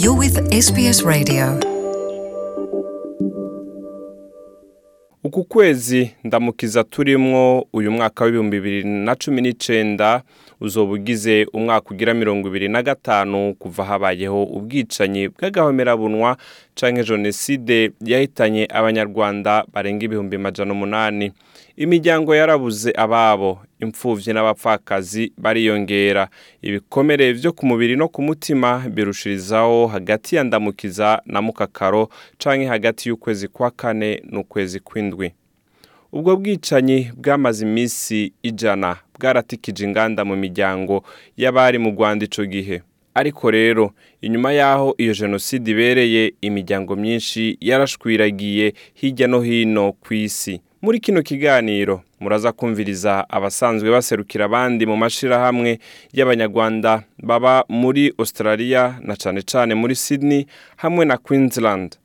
You're with SBS Radio. uku kwezi ndamukiza turimwo uyu mwaka w'ibihumbi bibiri na cumi uzoba ugize umwaka ugira mirongo ibiri na gatanu kuva habayeho ubwicanyi bw'agahomerabunwa canke jenoside yahitanye abanyarwanda barenga ibihumbi majana umunani imiryango yarabuze ababo imfuvyi n'abapfakazi bariyongera. Ibikomere vyo ku mubiri no ku mutima birushirizaho hagati ya ndamukiza na mukakaro canke hagati y'ukwezi kwa kane n'ukwezi kw'indwi. Ubwo bwicanyi bwamaze iminsi ijana bwaratikije inganda mu miryango y'abari mu rwanda ico gihe. Ariko rero inyuma y'aho iyo jenoside ibereye imiryango myinshi yarashwiragiye hirya no hino ku isi muri kino kiganiro muraza kumviriza abasanzwe baserukira abandi mu mashirahamwe y'abanyarwanda baba muri australia na cane cane muri sydney hamwe na queensland.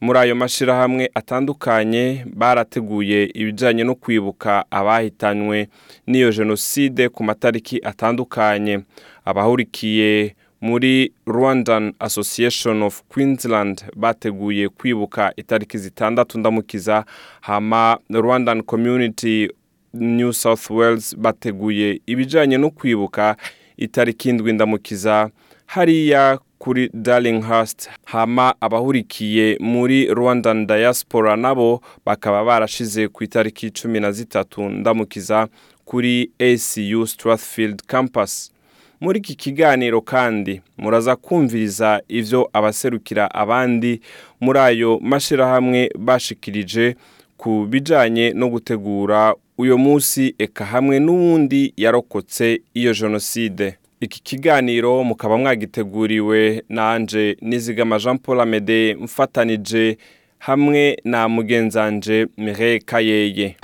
Muri ayo mashirahamwe atandukanye barateguye ibijanye no kwibuka abahitanywe n'iyo jenoside ku matariki atandukanye. Abahurikiye muri rwandan association of queensland bateguye kwibuka itariki zitandatu ndamukiza hama rwandan community new south wales bateguye ibijanye no kwibuka itariki indwi ndamukiza hariya kuri darlinghurst. Hama abahurikiye muri rwandan diaspora nabo bakaba barashize ku itariki cumi na zitatu ndamukiza kuri acu strathfield campus. Muri iki kiganiro kandi muraza kumviriza ivyo abaserukira abandi muri ayo mashirahamwe bashikirije ku bijanye no gutegura uyo munsi eka hamwe n'uwundi yarokotse iyo jenoside. Iki kiganiro mukaba mwagiteguriwe nanje nizigama jean paul amede mfatanije hamwe na mugenzanje Mireille Kayeye.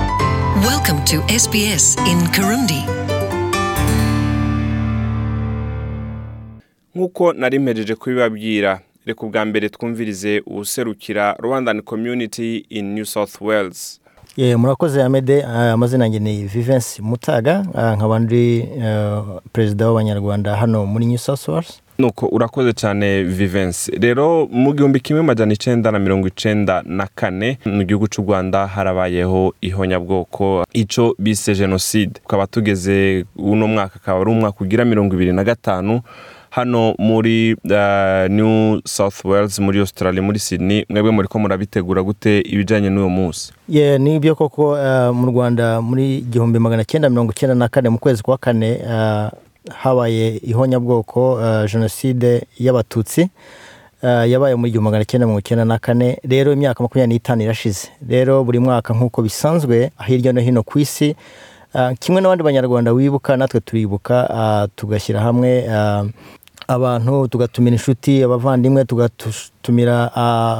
Nk'uko nari mpejeje kubibabwira reka ubwa mbere twumvirize uwuserukira rwandan community in new south wales. Murakoze amede Ah, amazina yanjye ni vivensi mutaga. Ah, nkaba ndi eh, perezida w'abanyarwanda hano muri new south wales. Nuko urakoze cyane vivensi rero mu gihumbi kimwe majana icenda na mirongo icenda na kane mu gihugu cy'u rwanda harabayeho ihonyabwoko ico bise jenoside tukaba tugeze uno mwaka akaba ari umwaka ugira mirongo ibiri na gatanu hano muri uh, new south wales muri australia muri sydney mwebwe muriko murabitegura gute ibijanye n'uwo munsi? Nibyo koko eh, mu rwanda muri igihumbi magana cyenda mirongo icyenda na kane mu kwezi kwa kane eh, habaye ihonyabwoko eh, jenoside y'abatutsi eh, yabaye mu gihumbi magana cyenda mirongo icyenda na kane rero imyaka makumyabiri n'itanu irashize. Rero buri mwaka nk'uko bisanzwe hirya no hino ku isi eh, kimwe n'abandi banyarwanda wibuka natwe turibuka eh, tugashyira hamwe eh, abantu tugatumira inshuti abavandimwe tugatumira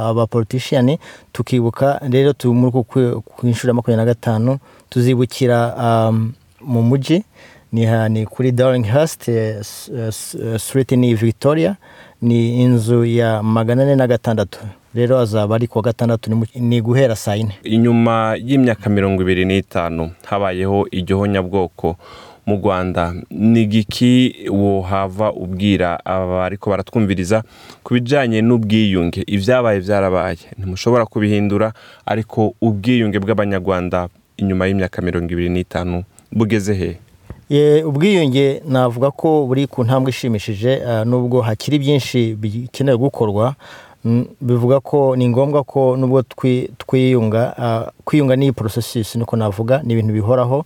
abapolitishiyani tukibuka. Rero muri uku kwe- ku inshuro ya makumyabiri na gatanu tuzibukira mu mujyi ni, kuri darlinghurst eh, s- eh, s- eh, street ni victoria. Ni inzu ya magana ane na gatandatu. Rero azaba ari kuwa gatandatu ni guhera saa yine. Inyuma y'imyaka mirongo ibiri n'itanu habayeho iryo honyabwoko. Mu rwanda. Ni igiki wohava ubwira aba ariko baratwumviriza ku bijyanye n'ubwiyunge? Ibyabaye byarabaye. Ntimushobora kubihindura ariko ubwiyunge bw'abanyarwanda inyuma y'imyaka mirongo ibiri n'itanu bugeze he? Ubwiyunge navuga ko buri ku ntambwe ishimishije ah, nubwo hakiri byinshi bikenewe gukorwa mm, bivuga ko ni ngombwa ko nubwo twi- twiyunga ah, kwiyunga n'iyi porosesisi niko navuga ni ibintu bihoraho. Ah,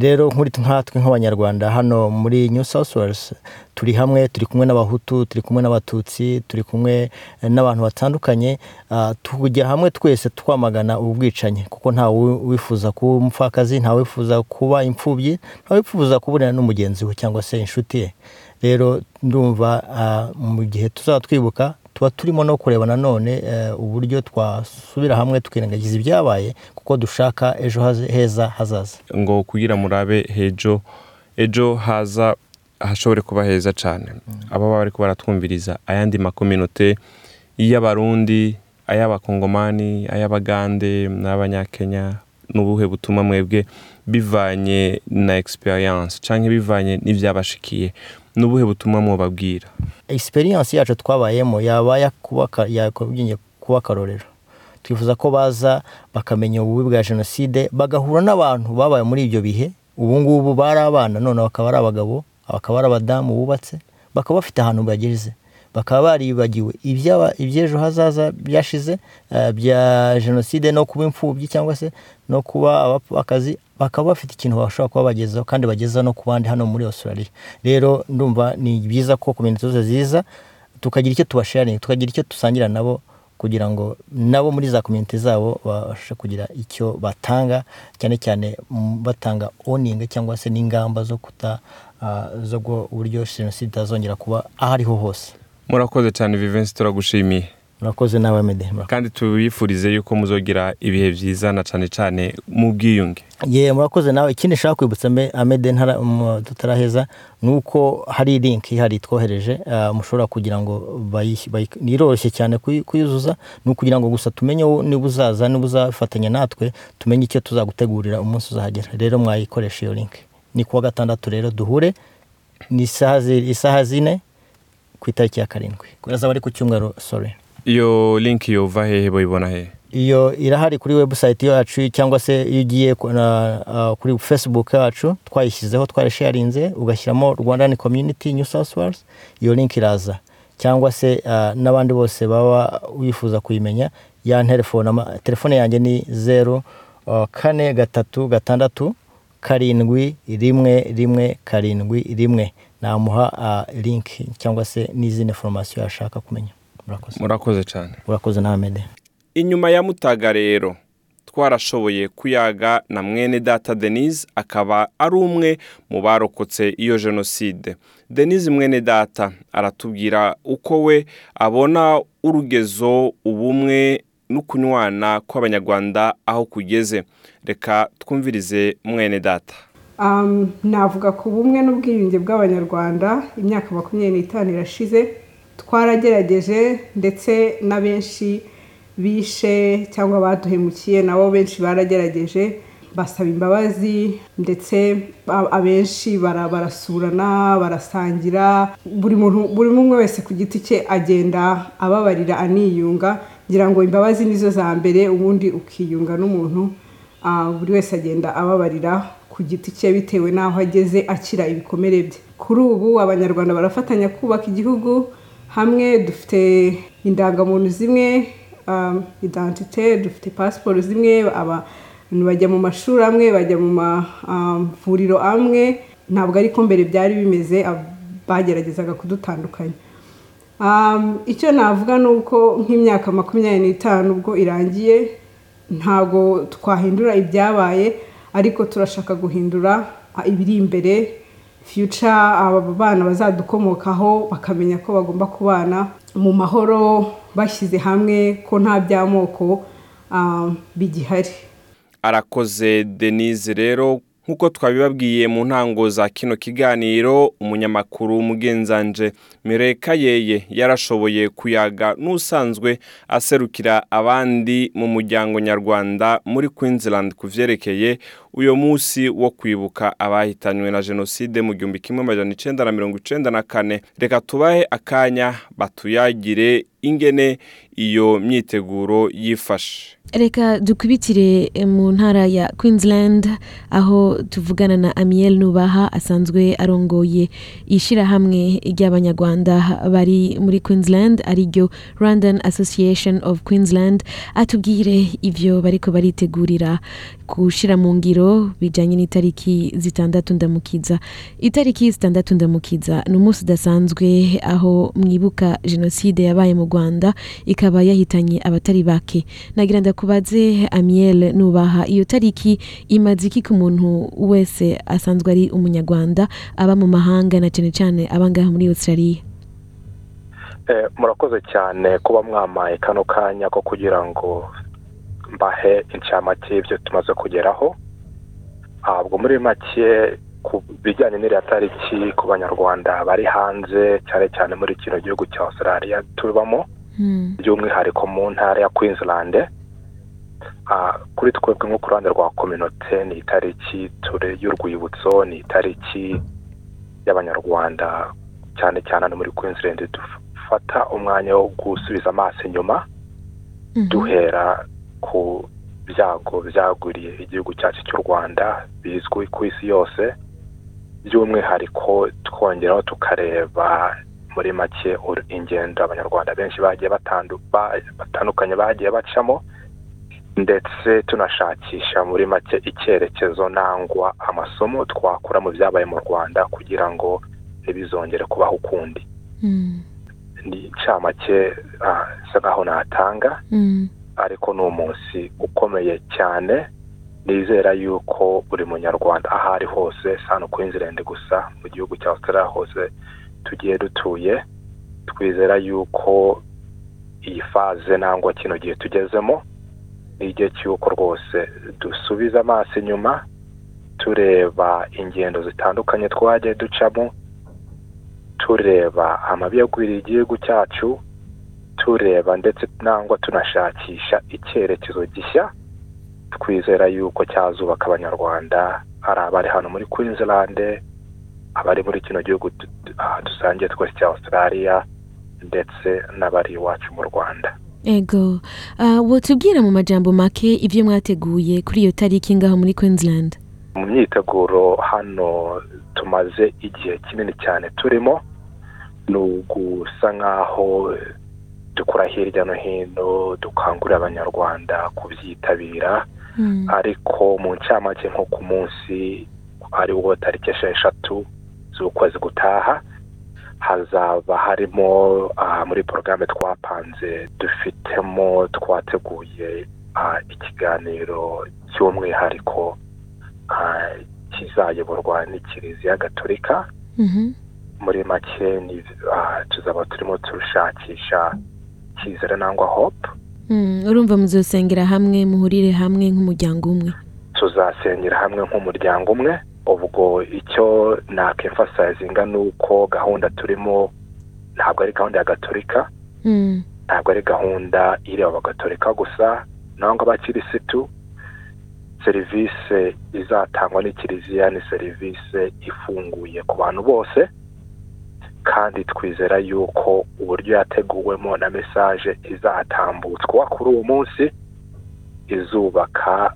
rero nkatwe nk'abanyarwanda hano muri new south wales turi hamwe turi kumwe n'abahutu turi kumwe n'abatutsi turi kumwe n'abantu batandukanye ah, tujya hamwe twese twamagana ubu bwicanyi kuko ntawe wifuza kuba umupfakazi ntawe wifuza kuba imfubyi ntawe wifuza kubonana n'umugenzi we cyangwa se inshuti ye. Rero ndumva ah, mu gihe tuzaba twibuka tuba turimo no kureba nanone eh, uburyo twasubira hamwe tukirengagiza ibyabaye kuko dushaka ejo heza hazaza. Ngo kugira murabe hejo ejo haza hashobore kuba heza cyane aba baba ariko baratwumviriza ayandi makominote y'abarundi ay'abakongomani ay'abagande n'abanyakenya n'ubuhe butumwa mwebwe bivanye na experience cyangwa bivanye n'ibyabashikiye n'ubuhe butumwa mubabwira experience yacu twabayemo yaba yakubwiye kuba akarorero twifuza ko baza bakamenya ububi bwa jenoside bagahura n'abantu babaye muri ibyo bihe. Ubu ngubu bari abana none bakaba ari abagabo bakaba ari abadamu bubatse bakaba bafite ahantu bageze. Bakaba baribagiwe iby'ejo hazaza byashize eh, bya jenoside no kuba imfubyi cyangwa se no kuba abapfakazi bakaba bafite ikintu bashobora kuba bagezaho kandi bageza no ku bandi hano muri australia. Rero ndumva ni byiza ko komite zose ziza tukagira icyo tubasharinga tukagira icyo dusangira nabo kugira ngo nabo muri za komite zabo babashe kugira icyo batanga cyane cyane batanga oninga cyangwa se n'ingamba zo kuta ah, zo uburyo jenoside itazongera kuba aho ariho hose. Murakoze cyane vivensi turagushimiye. Murakoze nawe mede kandi tubifurize yuko muzogira ibihe byiza na cyane cyane mu bwiyunge. Ye murakoze nawe. Ikindi nshaka kwibutsa Me- amede ntara- mu- tutaraheza ni uko hari link ihari twohereje ah, mushobora kugira ngo niroroshye cyane kuyuzuza ni ukugira ngo gusa tumenye niba uzaza niba uzafatanya natwe tumenye icyo tuzagutegurira umunsi uzahagera. Rero mwayikoresha iyo link. Ni kuwa gatandatu rero duhure ni isaha zine ku itariki ya karindwi. Azaba ari ku cyumweru sorry. Iyo linki yova hehe bayibona hehe? Iyo irahari kuri website yacu cyangwa se iyo ugiye kuri facebook yacu twayishyizeho twarisharinze ugashyiramo rwandan community new south wales iyo link iraza. Cyangwa se n'abandi bose baba wifuza kuyimenya ya telefone telefone yanjye ni zeru kane gatatu gatandatu karindwi rimwe rimwe karindwi rimwe. Namuha link cyangwa se n'izindi foromasiyo yashaka kumenya. Murakoze. Murakoze cyane. Murakoze na mede inyuma ya mutaga rero twarashoboye kuyaga na mwene data denise akaba ari umwe mu barokotse iyo jenoside. Denise mwene data aratubwira uko we abona urugezo ubumwe n'ukunywana kw'abanyarwanda aho kugeze. Reka twumvirize mwene data. Navuga ku bumwe n'ubwiyunge bw'abanyarwanda imyaka makumyabiri n'itanu irashize twaragerageje ndetse na benshi bishe cyangwa baduhemukiye nabo benshi baragerageje basaba imbabazi ndetse abenshi bara- barasurana barasangira buri muntu buri umwe wese ku giti cye agenda ababarira aniyunga ngira ngo imbabazi nizo za mbere ubundi ukiyunga n'umuntu buri wese agenda ababarira ku giti cye bitewe n'aho ageze akira ibikomere bye. Kuri ubu abanyarwanda barafatanya kubaka igihugu hamwe dufite indangamuntu zimwe um, identite dufite pasiporo zimwe abantu bajya mu mashuri amwe bajya mu mavuriro amwe. Ntabwo ariko mbere byari bimeze bageragezaga kudutandukanya. Um, icyo navuga ni uko nk'imyaka makumyabiri n'itanu ubwo irangiye ntabwo twahindura ibyabaye. Ariko turashaka guhindura ibiri imbere. Future aba bana bazadukomokaho bakamenya ko bagomba kubana. Mu mahoro bashyize hamwe ko nta by'amoko bigihari. Arakoze denise rero nk'uko twabibabwiye mu ntango za kino kiganiro umunyamakuru mugenzanje mireka yeye yarashoboye kuyaga n'usanzwe aserukira abandi mu muryango nyarwanda muri queensland ku vyerekeye uyo munsi wo kwibuka abahitanywe na jenoside mu gihumbi kimwe amajana icenda na mirongo icenda na kane. Reka tubahe akanya batuyagire ingene iyo myiteguro yifashe. Reka dukubitire mu ntara ya queensland aho tuvugana na amiel nubaha asanzwe arongoye ishyirahamwe ry'abanyarwanda bari muri queensland ari ryo rwandan association of queensland atubwire ibyo bariko baritegurira gushyira mu ngiro bijyanye n'itariki zitandatu ndamukiza. Itariki zitandatu ndamukiza ni umunsi udasanzwe aho mwibuka jenoside yabaye mu rwanda ikaba yahitanye abatari bake. Nagira ndakubaze amiel nubaha iyo tariki imaze iki ku muntu wese asanzwe ari umunyarwanda aba mu mahanga na cyane cyane abangaha muri australia? Eh, murakoze cyane kuba mwamaye kano kanya ko kugira ngo mbahe inshamake y'ibyo tumaze kugeraho. Ntabwo muri make ku bijyanye n'iriya tariki ku banyarwanda bari hanze cyane cyane muri kino gihugu cya australia tubamo Hmm. by'umwihariko mu ntara ya queensland. Ah, kuri twebwe nko ku ruhande rwa kominote ni itariki ture y'urwibutso ni itariki y'abanyarwanda cyane cyane hano muri Queensland. Dufata umwanya wo gusubiza amaso inyuma duhera ku byago byaguriye igihugu cyacu cy'u rwanda bizwi ku isi yose. By'umwihariko twongeraho tukareba muri make ingendo abanyarwanda benshi bagiye batandukanye bagiye bacamo ndetse tunashakisha muri make icyerekezo nangwa amasomo twakura mu byabaye mu rwanda kugira ngo ntibizongere kubaho ukundi. Ni incamake isa nkaho natanga ariko ni umunsi ukomeye cyane nizera yuko buri munyarwanda aho ari hose hano ku inzirende gusa mu gihugu cya australia hose tugiye dutuye twizera yuko iyi faze nangwa kino gihe tugezemo ni igihe cy'uko rwose dusubiza amaso inyuma tureba ingendo zitandukanye twagiye ducamo tureba amabi yagwiriye igihugu cyacu tureba ndetse nangwa tunashakisha icyerekezo gishya twizera yuko cyazubaka abanyarwanda ari abari hano muri Queensland abari muri kino gihugu dusangiye twese cya australia ndetse n'abari iwacu mu rwanda. Ego. Wotubwira mu majambo make ibyo mwateguye kuri iyo tariki ngaho muri Queensland? Mu myiteguro hano tumaze igihe kinini cyane turimo ni ugusa nk'aho dukora hirya no hino dukangurira abanyarwanda kubyitabira ariko mu ncamake nko ku munsi ari wo tariki esheshatu z'ukwezi gutaha hazaba harimo muri porogaramu twapanze dufitemo twateguye ikiganiro cy'umwihariko kizayoborwa n'ikiliziya gatolika. Muri make tuzaba turimo turushakisha cyizere nangwa hope. Urumva muzosengera hamwe muhurire hamwe nk'umuryango umwe. Tuzasengera hamwe nk'umuryango umwe. Ubwo icyo nakemfasayizinga ni uko gahunda turimo ntabwo ari gahunda ya gatolika ntabwo ari gahunda ireba abagatolika gusa. Nangwa abakirisitu serivisi izatangwa n'ikiliziya ni serivisi ifunguye ku bantu bose. Kandi twizera yuko uburyo yateguwemo na mesaje izatambutswa kuri uwo munsi. Izubaka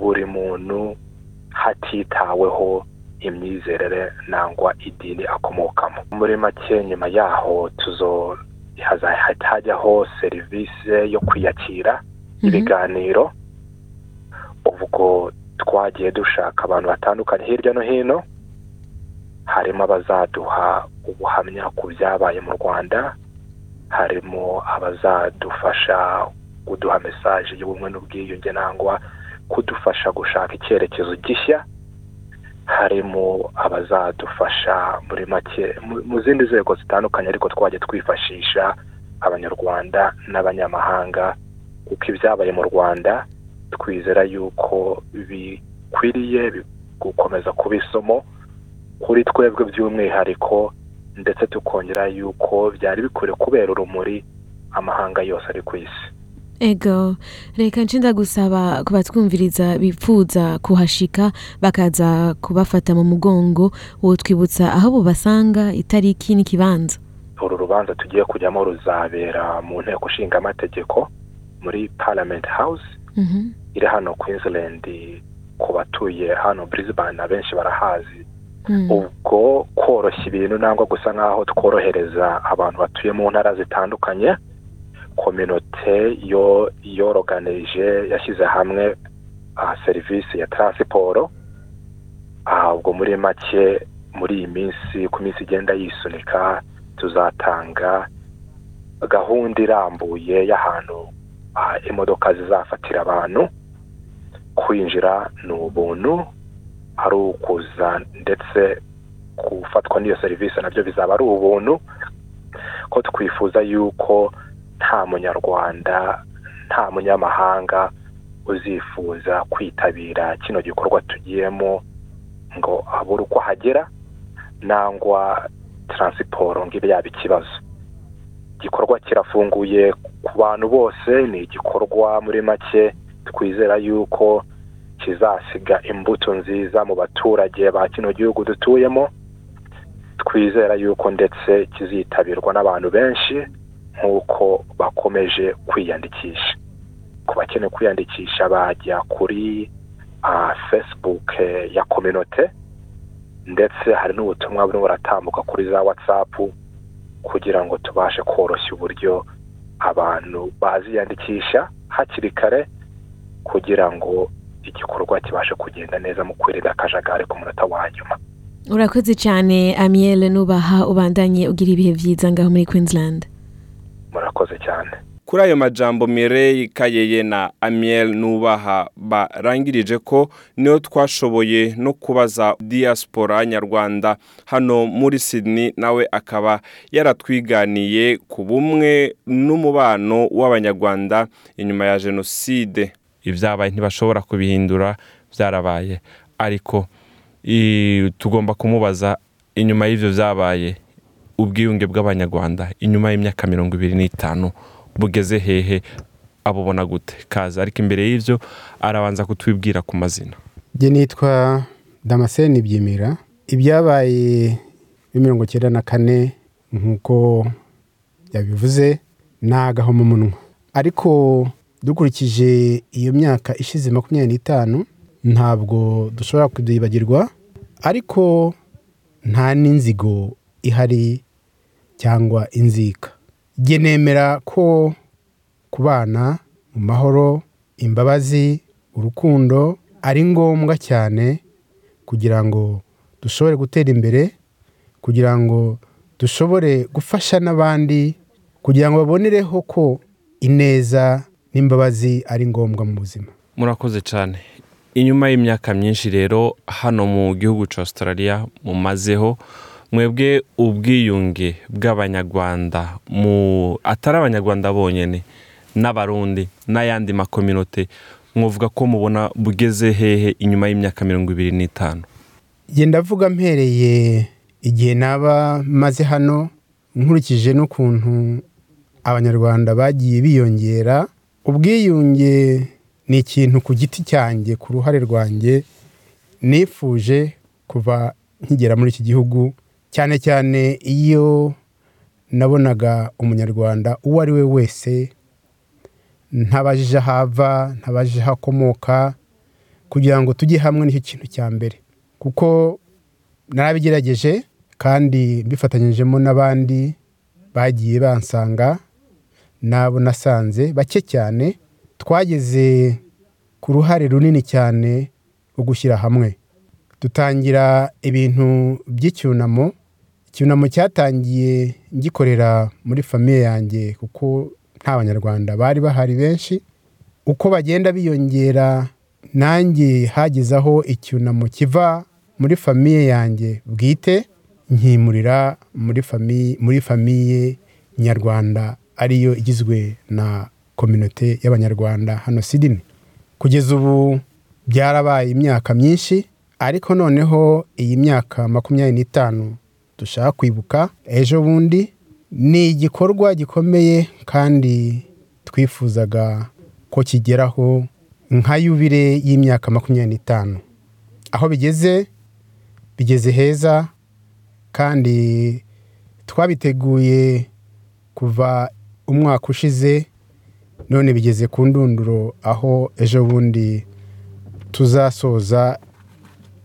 buri muntu hatitaweho imyizerere nangwa idini akomokamo. Muri make nyuma yaho tuzo hajyaho serivisi yo kwiyakira ibiganiro. Ubwo twagiye dushaka abantu batandukanye hirya no hino. Harimo abazaduha ubuhamya ku byabaye mu rwanda harimo abazadufasha kuduha mesaje y'ubumwe n'ubwiyunge nangwa kudufasha gushaka icyerekezo gishya harimo abazadufasha muri make mu zindi nzego zitandukanye ariko twajya twifashisha abanyarwanda n'abanyamahanga kuko ibyabaye mu rwanda twizera yuko bikwiriye gukomeza kuba isomo kuri twebwe by'umwihariko ndetse tukongera yuko byari bikwiriye kubera urumuri amahanga yose ari ku isi. Ego reka nshinda gusaba ku batwumviriza bipfuza kuhashika bakaza kubafata mu mugongo wotwibutsa aho bubasanga itariki n'ikibanza. Uru rubanza tugiye kujyamo ruzabera mu nteko ishinga amategeko muri parliament house iri hano Queensland. Ku batuye hano Brisbane abenshi barahazi ubwo koroshya ibintu nangwa gusa nk'aho tworohereza abantu batuye mu ntara zitandukanye kominote yo yoroganije yashyize hamwe serivisi ya taransiporo ubwo muri make muri iyi minsi ku minsi igenda yisunika tuzatanga gahunda irambuye y'ahantu imodoka zizafatira abantu kwinjira ni ubuntu ari ukuza ndetse gufatwa n'iyo serivisi na byo bizaba ari ubuntu ko twifuza yuko nta munyarwanda nta munyamahanga uzifuza kwitabira kino gikorwa tugiyemo ngo abure uko ahagera nangwa taransiporo ngo ibe yaba ikibazo. Igikorwa kirafunguye ku bantu bose ni igikorwa muri make twizera yuko kizasiga imbuto nziza mu baturage ba kino gihugu dutuyemo. Twizera yuko ndetse kizitabirwa n'abantu benshi nk'uko bakomeje kwiyandikisha. Ku bakeneye kwiyandikisha bajya kuri facebook ya kominote ndetse hari n'ubutumwa burimo buratambuka kuri za watsapu kugira ngo tubashe koroshya uburyo abantu baziyandikisha hakiri kare kugira ngo igikorwa kibashe kugenda neza mu kwirinda akajagari ku munota wa nyuma. Urakoze cyane amiyeli nubaha ubandanye ugira ibihe byiza ngaho muri queensland. Murakoze cyane. Kuri ayo majambo Mireille Kayeye na Amiel Nubaha barangirije ko niyo twashoboye no kubaza diaspora nyarwanda. Hano muri Sydney nawe akaba yaratwiganiye ku bumwe n'umubano w'abanyarwanda inyuma ya jenoside. Ibyabaye ntibashobora kubihindura byarabaye. Ariko tugomba kumubaza inyuma y'ibyo byabaye ubwiyunge bw'abanyarwanda inyuma y'imyaka mirongo ibiri n'itanu bugeze hehe abubona gute? Kaza. Ariko imbere y'ibyo arabanza kutwibwira ku mazina. Njye nitwa damascene byimira. Ibyabaye mirongo icyenda na kane nk'uko yabivuze ni agahomamunwa ariko dukurikije iyo myaka ishize makumyabiri n'itanu ntabwo dushobora kudibagirwa ariko nta n'inzigo ihari cyangwa inzika. Njye nemera ko kubana mu mahoro imbabazi urukundo ari ngombwa cyane kugira ngo dushobore gutera imbere kugira ngo dushobore gufasha n'abandi kugira ngo babonereho ko ineza n'imbabazi ari ngombwa mu buzima. Murakoze cyane inyuma y'imyaka myinshi rero hano mu gihugu cya australia mumazeho mwebwe ubwiyunge bw'abanyarwanda mu atari abanyarwanda bonyine n'abarundi n'ayandi makominote mwavuga ko mubona bugeze hehe inyuma y'imyaka mirongo ibiri n'itanu. Genda avuga mpereye igihe naba maze hano nkurikije n'ukuntu abanyarwanda bagiye biyongera ubwiyunge ni ikintu ku giti cyanjye ku ruhare rwanjye nifuje kuva nkigera muri iki gihugu. Cyane cyane iyo nabonaga umunyarwanda uwo ari we wese ntabajije aho ava ntabajije aho akomoka kugira ngo tujye hamwe ni cyo kintu cya mbere. Kuko narabigerageje kandi mbifatanyijemo n'abandi bagiye bansanga n'abo nasanze bake cyane twageze ku ruhare runini cyane rwo gushyira hamwe. Dutangira ibintu by'icyunamo icyunamo cyatangiye ngikorera muri famiye yanjye kuko nta banyarwanda bari bahari benshi. Uko bagenda biyongera nanjye hageze aho icyunamo kiva muri famiye yanjye bwite nkimurira muri famiye nyarwanda. Ariyo igizwe na kominote y'abanyarwanda hano sidini. Kugeza ubu byarabaye imyaka myinshi ariko noneho iyi myaka makumyabiri n'itanu dushaka kwibuka ejo bundi ni igikorwa gikomeye kandi twifuzaga ko kigeraho nka yubire y'imyaka makumyabiri n'itanu. Aho bigeze bigeze heza kandi twabiteguye kuva umwaka ushize none bigeze ku ndunduro aho ejo bundi tuzasoza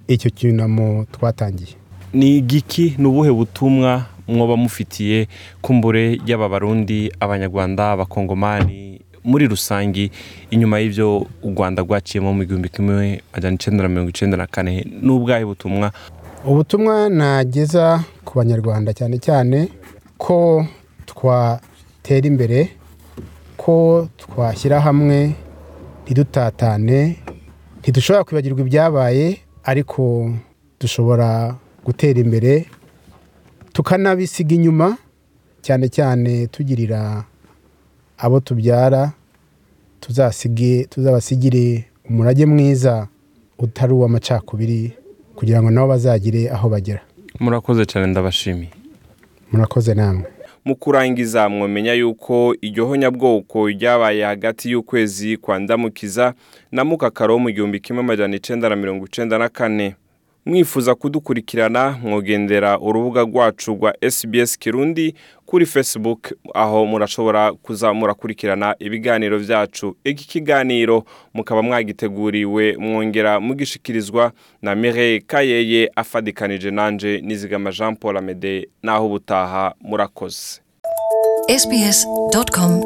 icyo cyunamo twatangiye. Ni igiki ni ubuhe butumwa mwoba mufitiye kumbure y'aba barundi abanyarwanda abakongomani muri rusange? Inyuma y'ibyo u rwanda rwaciyemo mu gihumbi kimwe magana icyenda mirongo icyenda na kane n'ubwahe butumwa? Ubutumwa nageza ku banyarwanda cyane cyane ko twatera imbere ko twashyira hamwe ntidutatane ntidushobora kwibagirwa ibyabaye ariko dushobora gutera imbere tukanabisiga inyuma cyane cyane tugirira abo tubyara tuzasige tuzabasigire umurage mwiza utari uw'amacakubiri kugira ngo nabo bazagire aho bagera. Murakoze cyane ndabashimiye. Murakoze namwe. Mu kurangiza mwamenya yuko iryo honyabwoko ryabaye hagati y'ukwezi kwa ndamukiza na mukakaro mu gihumbi kimwe amajana icyenda na mirongo icyenda na kane. Mwifuza kudukurikirana mwogendera urubuga rwacu rwa SBS Kirundi kuri Facebook aho murashobora kuza murakurikirana ibiganiro byacu iki kiganiro mukaba mwagiteguriwe mwongera mugishikirizwa na Mireille Kayeye afadikanije nanje nizigama Jean Paul Amede naho ubutaha murakoze. Sbs.com.au